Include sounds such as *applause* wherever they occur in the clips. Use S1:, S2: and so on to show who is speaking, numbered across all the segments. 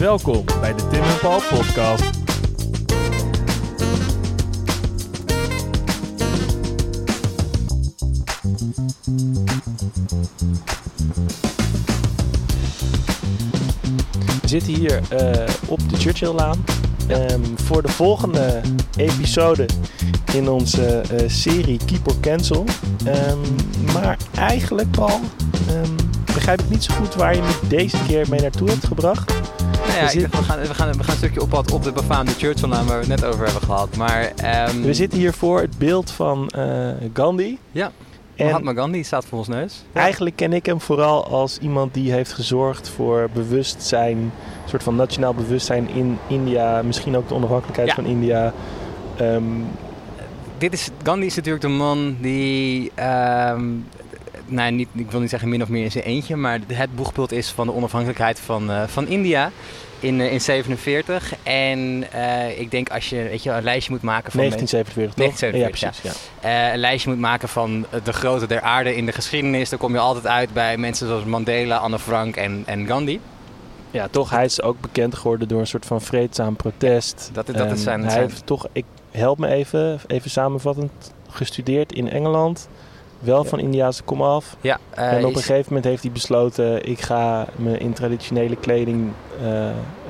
S1: Welkom bij de Tim en Paul podcast. We zitten hier eh, op de Churchilllaan ehm, voor de volgende episode in onze eh, serie Keep or Cancel. Ehm, maar eigenlijk, Paul, ehm, begrijp ik niet zo goed waar je me deze keer mee naartoe hebt gebracht.
S2: Nou ja,
S1: We
S2: gaan, we, gaan, we gaan een stukje oppad op de befaamde Churchill-naam waar we het net over hebben gehad. Maar ehm,
S1: We zitten hier voor het beeld van eh, Gandhi.
S2: Ja,
S1: En
S2: Mahatma Gandhi staat voor ons neus.
S1: eigenlijk ken ik hem vooral als iemand die heeft gezorgd voor bewustzijn, een soort van nationaal bewustzijn in India. Misschien ook de onafhankelijkheid
S2: Ja.
S1: van India. Ehm,
S2: Dit is, Gandhi is natuurlijk de man die, ehm, nou, niet, ik wil niet zeggen min of meer in zijn eentje, maar het boegbeeld is van de onafhankelijkheid van, eh, van India in, eh, in 47. En eh, ik denk als je weet je, een lijstje moet maken van...
S1: 1947, toch?
S2: 1947,
S1: ja, precies. Ja.
S2: eh, een lijstje moet maken van de grootte der aarde in de geschiedenis, dan kom je altijd uit bij mensen zoals Mandela, Anne Frank en, en Gandhi.
S1: ja, toch. Hij is ook bekend geworden door een soort van vreedzaam protest.
S2: Dat is- dat is zijn-
S1: Hij
S2: zijn-
S1: heeft toch, ik help me even, even samenvattend, gestudeerd in Engeland. Wel van Indiaanse komaf.
S2: Ja, eh,
S1: en op
S2: is-
S1: een gegeven moment heeft hij besloten: ik ga me in traditionele kleding eh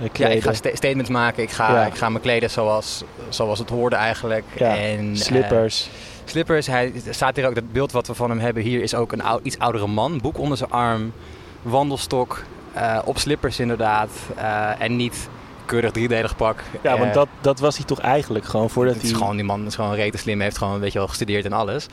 S2: Ja,
S1: kleden.
S2: ik ga sta- statements maken. Ik ga,
S1: Ja.
S2: ik ga me kleden zoals, zoals het hoorde eigenlijk.
S1: Ja,
S2: En, eh,
S1: Slippers.
S2: slippers. Hij staat hier ook. Dat beeld wat we van hem hebben hier is ook een ou- iets oudere man. Boek onder zijn arm. Wandelstok. op slippers inderdaad. en niet keurig driedelig pak.
S1: ja, want
S2: Eh,
S1: dat, dat was hij toch eigenlijk gewoon voordat
S2: het
S1: hij
S2: is gewoon, die man is gewoon rete slim. Heeft gewoon een beetje wel gestudeerd en alles.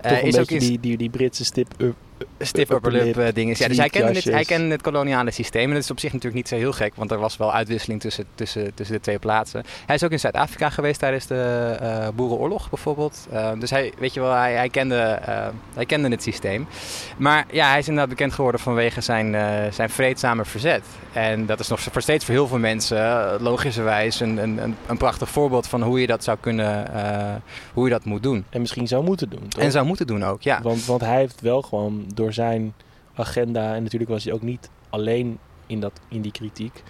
S2: Eh,
S1: toch een
S2: is ook
S1: beetje
S2: iets-
S1: die, die, die Britse stip up.
S2: Stiff upper lip eh, dingen. Ja, dus hij kende, het, hij kende het koloniale systeem. En dat is op zich natuurlijk niet zo heel gek, want er was wel uitwisseling tussen, tussen, tussen de twee plaatsen. Hij is ook in Zuid-Afrika geweest tijdens de eh, Boerenoorlog bijvoorbeeld. Eh, dus hij, weet je wel, hij, hij, kende, eh, hij kende het systeem. Maar ja, hij is inderdaad bekend geworden vanwege zijn, zijn vreedzame verzet. En dat is nog voor steeds voor heel veel mensen, logischerwijs, een, een, een, een prachtig voorbeeld van hoe je dat zou kunnen, eh, hoe je dat moet doen.
S1: En misschien zou moeten doen. Toch?
S2: En zou moeten doen ook, ja.
S1: Want, want hij heeft wel gewoon door zijn agenda. En natuurlijk was hij ook niet alleen in, dat, in die kritiek.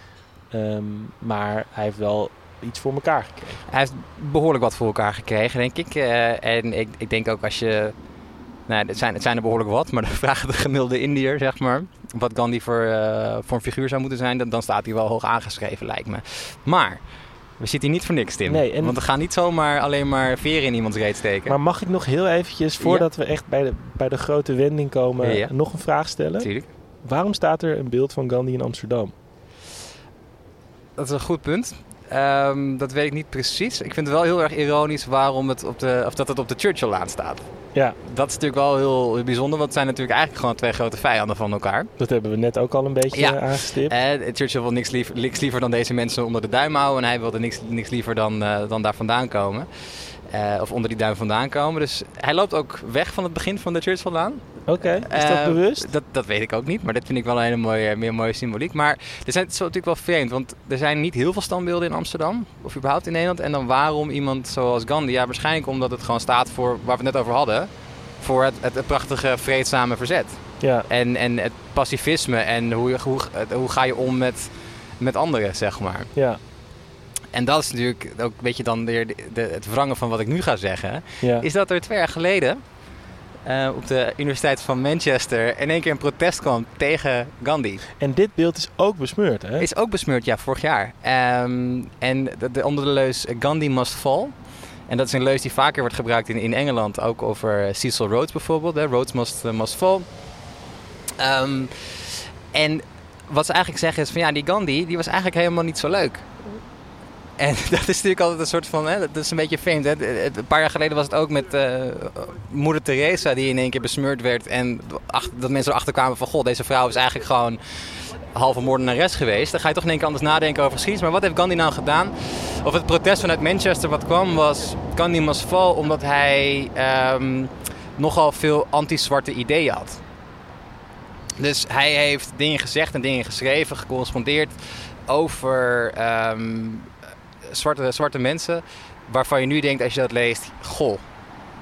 S1: ehm, maar hij heeft wel iets voor elkaar gekregen.
S2: Hij heeft behoorlijk wat voor elkaar gekregen, denk ik. Eh, en ik, ik denk ook als je... Nou, het zijn, het zijn er behoorlijk wat, maar *laughs* dan vragen de gemiddelde Indiër, zeg maar... wat Gandhi voor, eh, voor een figuur zou moeten zijn... Dan, dan staat hij wel hoog aangeschreven, lijkt me. Maar, we zitten hier niet voor niks, Tim.
S1: Nee, en-
S2: Want we gaan niet zomaar alleen maar veren in iemands reet steken.
S1: Maar mag ik nog heel eventjes, voordat we echt bij de, bij de grote wending komen,
S2: Ja.
S1: nog een vraag stellen?
S2: Natuurlijk.
S1: Waarom staat er een beeld van Gandhi in Amsterdam?
S2: Dat is een goed punt. Ehm, dat weet ik niet precies. Ik vind het wel heel erg ironisch waarom het op de, of dat het op de Churchill-laan staat.
S1: Ja,
S2: Dat is natuurlijk wel heel, bijzonder, want het zijn natuurlijk eigenlijk gewoon twee grote vijanden van elkaar.
S1: dat hebben we net ook al een beetje
S2: Ja.
S1: aangestipt.
S2: Eh, Churchill wil niks liever, niks liever dan deze mensen onder de duim houden. En hij wilde niks, niks liever dan, eh, dan daar vandaan komen. Eh, of onder die duim vandaan komen. Dus hij loopt ook weg van het begin van de Churchill-laan.
S1: Oké, is dat
S2: Eh,
S1: bewust?
S2: Dat, dat weet ik ook niet, maar dat vind ik wel een hele mooie, meer mooie symboliek. Maar er zijn, het is natuurlijk wel vreemd, want er zijn niet heel veel standbeelden in Amsterdam. Of überhaupt in Nederland. En dan waarom iemand zoals Gandhi? Ja, waarschijnlijk omdat het gewoon staat voor, waar we het net over hadden... voor het, het, het prachtige vreedzame verzet.
S1: Ja,
S2: En, en het pacifisme en hoe, hoe, hoe ga je om met, met anderen, zeg maar.
S1: ja,
S2: En dat is natuurlijk ook, weet je, dan weer de, de- het wrangen van wat ik nu ga zeggen.
S1: ja.
S2: Is dat er twee jaar geleden eh, op de Universiteit van Manchester in één keer een protest kwam tegen Gandhi.
S1: En dit beeld is ook besmeurd, hè?
S2: Is ook besmeurd, ja, vorig jaar. Ehm, en de, de- onder de leus Gandhi must fall. En dat is een leus die vaker wordt gebruikt in, in Engeland, ook over Cecil Rhodes bijvoorbeeld. Hè? Rhodes must, eh, must fall. Ehm, en wat ze eigenlijk zeggen is van ja, die Gandhi die was eigenlijk helemaal niet zo leuk. En *laughs* dat is natuurlijk altijd een soort van, hè, dat is een beetje vreemd. Hè? Het- Een paar jaar geleden was het ook met eh, moeder Teresa die in één keer besmeurd werd. En dat mensen erachter kwamen van, god, deze vrouw is eigenlijk gewoon halve moordenares geweest. Dan ga je toch in één keer anders nadenken over geschiedenis. Maar wat heeft Gandhi nou gedaan? Of het protest vanuit Manchester wat kwam was Gandhi must fall omdat hij ehm, nogal veel anti-zwarte ideeën had. Dus hij heeft dingen gezegd en dingen geschreven, gecorrespondeerd over ehm, zwarte, zwarte mensen. Waarvan je nu denkt als je dat leest, goh,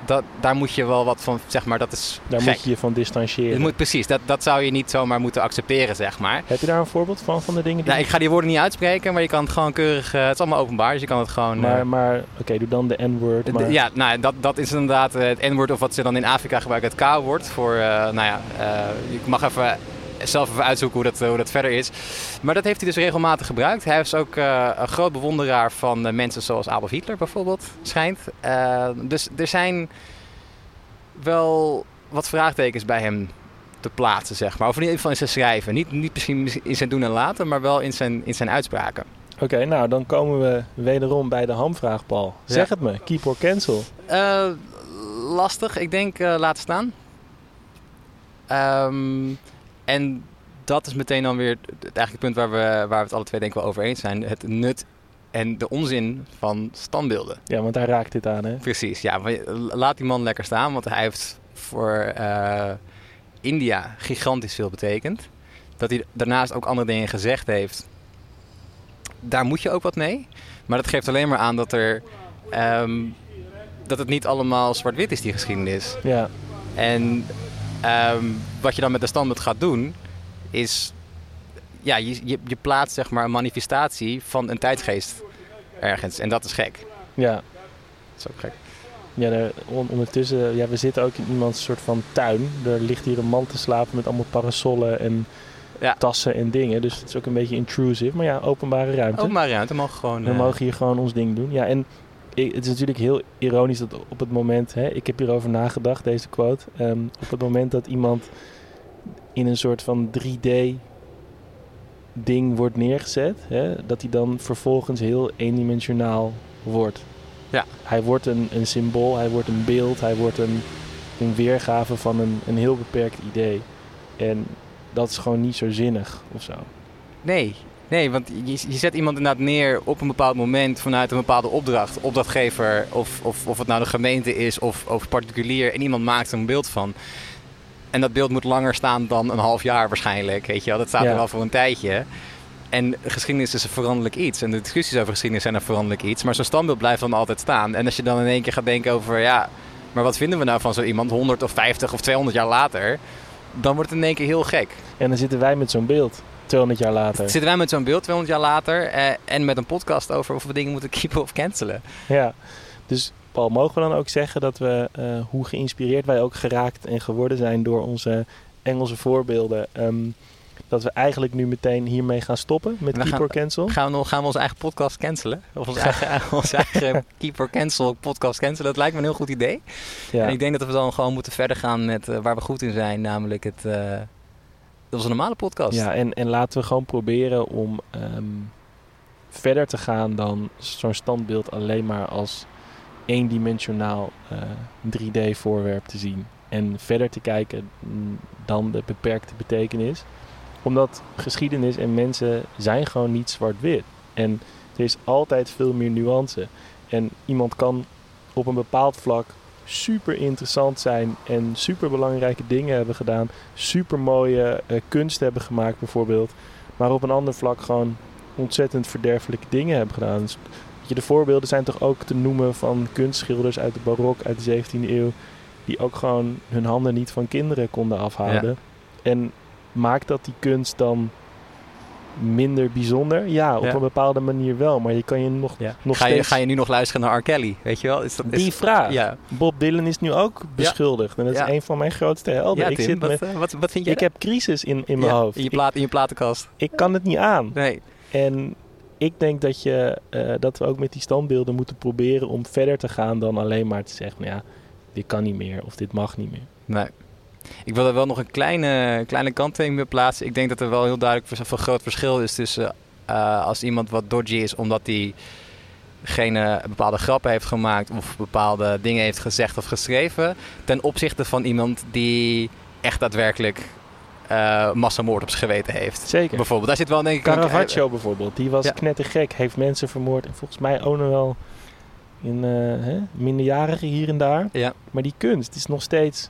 S2: dat, daar moet je wel wat van, zeg maar, dat is
S1: Daar
S2: gek.
S1: moet je je van distancieren.
S2: Het moet, precies, dat, dat zou je niet zomaar moeten accepteren, zeg maar.
S1: Heb je daar een voorbeeld van, van de dingen die...
S2: Nou, ik ga die woorden niet uitspreken, maar je kan het gewoon keurig... eh, het is allemaal openbaar, dus je kan het gewoon... eh,
S1: Maar, maar oké, doe dan de N-word. Maar...
S2: Ja, nou, dat, dat is inderdaad eh, het N-woord of wat ze dan in Afrika gebruiken, het K-woord. Voor, nou ja, ik mag even zelf even uitzoeken hoe dat, eh, hoe dat verder is. Maar dat heeft hij dus regelmatig gebruikt. Hij is ook eh, een groot bewonderaar van eh, mensen zoals Adolf Hitler bijvoorbeeld, schijnt. Dus er zijn wel wat vraagtekens bij hem te plaatsen, zeg maar. Of in ieder geval in zijn schrijven. Niet, niet misschien in zijn doen en laten, maar wel in zijn, in zijn uitspraken.
S1: Oké, nou dan komen we wederom bij de hamvraag, Paul.
S2: Ja.
S1: Zeg het me, keep or cancel.
S2: Lastig, ik denk laten staan. Ehm, en dat is meteen dan weer het eigenlijk punt waar we, waar we het alle twee denk ik wel over eens zijn. Het nut en de onzin van standbeelden.
S1: Ja, want daar raakt dit aan, hè?
S2: Precies, ja. Laat die man lekker staan, want hij heeft voor eh, India gigantisch veel betekend. Dat hij daarnaast ook andere dingen gezegd heeft. Daar moet je ook wat mee. Maar dat geeft alleen maar aan dat er... ehm, dat het niet allemaal zwart-wit is, die geschiedenis.
S1: Ja,
S2: En ehm, wat je dan met de standbeeld gaat doen, is... Ja, je, je, je plaatst zeg maar een manifestatie van een tijdsgeest ergens. En dat is gek.
S1: ja.
S2: Dat is ook gek.
S1: Ja, on- ondertussen, ja, we zitten ook in iemands soort van tuin. Er ligt hier een man te slapen met allemaal parasollen en
S2: Ja.
S1: tassen en dingen. Dus het is ook een beetje intrusive. Maar ja, openbare ruimte.
S2: Maar ruimte, mogen gewoon...
S1: We
S2: eh,
S1: mogen hier gewoon ons ding doen. Ja, en ik, het is natuurlijk heel ironisch dat op het moment, hè, ik heb hierover nagedacht, deze quote. ehm, op het moment dat iemand in een soort van 3D ding wordt neergezet, hè, dat hij dan vervolgens heel eendimensionaal wordt.
S2: Ja.
S1: Hij wordt een, een symbool, hij wordt een beeld, hij wordt een, een weergave van een, een heel beperkt idee. En dat is gewoon niet zo zinnig of zo.
S2: Nee, nee, want je, je zet iemand inderdaad neer op een bepaald moment vanuit een bepaalde opdracht. Opdrachtgever, of, of, of het nou de gemeente is of, of particulier. En iemand maakt er een beeld van. En dat beeld moet langer staan dan een half jaar waarschijnlijk. Weet je wel, dat staat
S1: Ja.
S2: er wel voor een tijdje. En geschiedenis is een veranderlijk iets. En de discussies over geschiedenis zijn een veranderlijk iets. Maar zo'n standbeeld blijft dan altijd staan. En als je dan in één keer gaat denken over... ja, maar wat vinden we nou van zo iemand 100 of 50 of 200 jaar later... dan wordt het in één keer heel gek.
S1: En dan zitten wij met zo'n beeld, 200 jaar later.
S2: Zitten wij met zo'n beeld 200 jaar later eh, en met een podcast over of we dingen moeten keepen of cancelen.
S1: Ja, dus Paul, mogen we dan ook zeggen dat we, eh, hoe geïnspireerd wij ook geraakt en geworden zijn door onze Engelse voorbeelden, ehm, dat we eigenlijk nu meteen hiermee gaan stoppen met
S2: We
S1: Keep
S2: gaan-
S1: or Cancel?
S2: Gaan we, nog, gaan we onze eigen podcast cancelen? Of onze eigen, *laughs* onze eigen *laughs* Keep or Cancel podcast cancelen? Dat lijkt me een heel goed idee.
S1: Ja,
S2: En ik denk dat we dan gewoon moeten verder gaan met eh, waar we goed in zijn. Namelijk het, eh onze normale podcast.
S1: ja en, en laten we gewoon proberen om ehm, verder te gaan dan zo'n standbeeld alleen maar als eendimensionaal eh 3D-voorwerp te zien. En verder te kijken mm, dan de beperkte betekenis. Omdat geschiedenis en mensen zijn gewoon niet zwart-wit. En er is altijd veel meer nuance. En iemand kan op een bepaald vlak super interessant zijn en super belangrijke dingen hebben gedaan. Super mooie eh, kunst hebben gemaakt bijvoorbeeld. Maar op een ander vlak gewoon ontzettend verderfelijke dingen hebben gedaan. Dus, je, de voorbeelden zijn toch ook te noemen van kunstschilders uit de barok uit de 17e eeuw. Die ook gewoon hun handen niet van kinderen konden afhouden. En maakt dat die kunst dan minder bijzonder? Ja, op
S2: Ja.
S1: een bepaalde manier wel. Maar je kan je nog,
S2: Ja.
S1: nog
S2: Ga, je, ga je nu nog luisteren naar R. Kelly? Weet je wel? Is dat, is,
S1: Die vraag.
S2: Ja,
S1: Bob Dylan is nu ook beschuldigd. En dat is een van mijn grootste helden. ik,
S2: Tim,
S1: zit
S2: wat,
S1: met,
S2: eh, wat, wat vind jij
S1: ik heb crisis in, in mijn hoofd.
S2: In je, plaat, in je platenkast.
S1: ik, kan het niet aan.
S2: Nee.
S1: En ik denk dat, je, eh, dat we ook met die standbeelden moeten proberen om verder te gaan dan alleen maar te zeggen, nou ja, dit kan niet meer of dit mag niet meer.
S2: Nee. Ik wil er wel nog een kleine, kleine kanttekening bij plaatsen. Ik denk dat er wel heel duidelijk een groot verschil is tussen eh, als iemand wat dodgy is omdat hij geen bepaalde grappen heeft gemaakt of bepaalde dingen heeft gezegd of geschreven, ten opzichte van iemand die echt daadwerkelijk eh, massamoord op zijn geweten heeft.
S1: Zeker.
S2: Bijvoorbeeld, daar zit wel denk ik een-
S1: Caravaggio bijvoorbeeld, die was
S2: Ja.
S1: knettergek, heeft mensen vermoord en volgens mij ook nog wel in eh, hè, minderjarigen hier en daar.
S2: Ja.
S1: Maar die kunst is nog steeds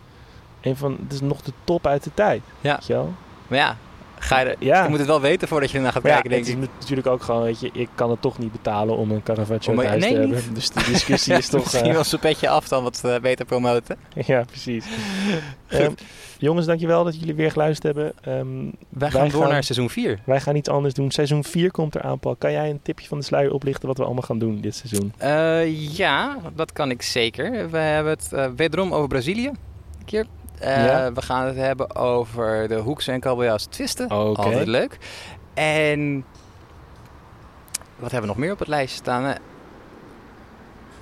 S1: een van, het is nog de top uit de tijd.
S2: Ja.
S1: Weet je wel?
S2: Maar ja, ga je, er-
S1: Ja.
S2: je moet het wel weten voordat je ernaar gaat
S1: Maar ja,
S2: kijken, denk
S1: het is
S2: ik.
S1: natuurlijk ook gewoon, weet je, ik kan het toch niet betalen om een Caravaggio
S2: Om
S1: thuis
S2: nee,
S1: te hebben. Dus de discussie *laughs* is toch...
S2: Misschien
S1: eh,
S2: wel zijn petje af dan wat eh, beter promoten. *laughs*
S1: ja, precies. Ehm, jongens, dankjewel dat jullie weer geluisterd hebben. Ehm,
S2: Wij gaan
S1: Wij
S2: door
S1: gaan-
S2: naar seizoen 4.
S1: wij gaan iets anders doen. Seizoen 4 komt eraan, Paul. Kan jij een tipje van de sluier oplichten wat we allemaal gaan doen dit seizoen?
S2: Eh, ja, dat kan ik zeker. We hebben het wederom over Brazilië. Een keer. Eh,
S1: Ja.
S2: We gaan het hebben over de Hoeks en Kabeljauws twisten.
S1: Oké.
S2: Altijd leuk. En wat hebben we nog meer op het lijstje staan?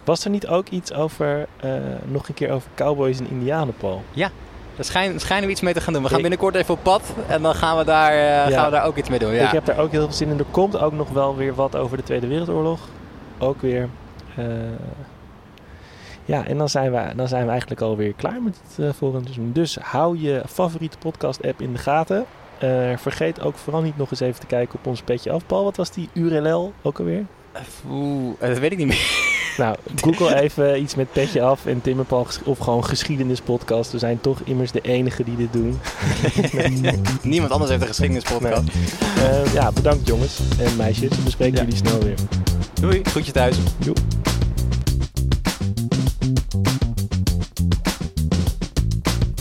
S1: Was er niet ook iets over, eh, nog een keer over cowboys en indianen, Paul?
S2: Daar schijnen, schijnen we iets mee te gaan doen. We gaan binnenkort even op pad en dan gaan we daar, eh, gaan we daar ook iets mee doen. Ja.
S1: Ik heb daar ook heel veel zin in. Er komt ook nog wel weer wat over de Tweede Wereldoorlog. Ook weer. Ja, en dan zijn, we, dan zijn we eigenlijk alweer klaar met het eh, volgende seizoen. Dus hou je favoriete podcast-app in de gaten. Eh, vergeet ook vooral niet nog eens even te kijken op ons petje af. Paul, wat was die URL ook alweer?
S2: Oeh, eh, dat weet ik niet meer. *laughs*
S1: Nou, google *laughs* even iets met petje af en Tim en Paul of gewoon geschiedenispodcast. We zijn toch immers de enige die dit doen. *laughs*
S2: Niemand anders heeft een geschiedenispodcast.
S1: Eh, ja, bedankt jongens en meisjes. We spreken
S2: Ja.
S1: jullie snel weer.
S2: Doei, groetjes thuis.
S1: Joep.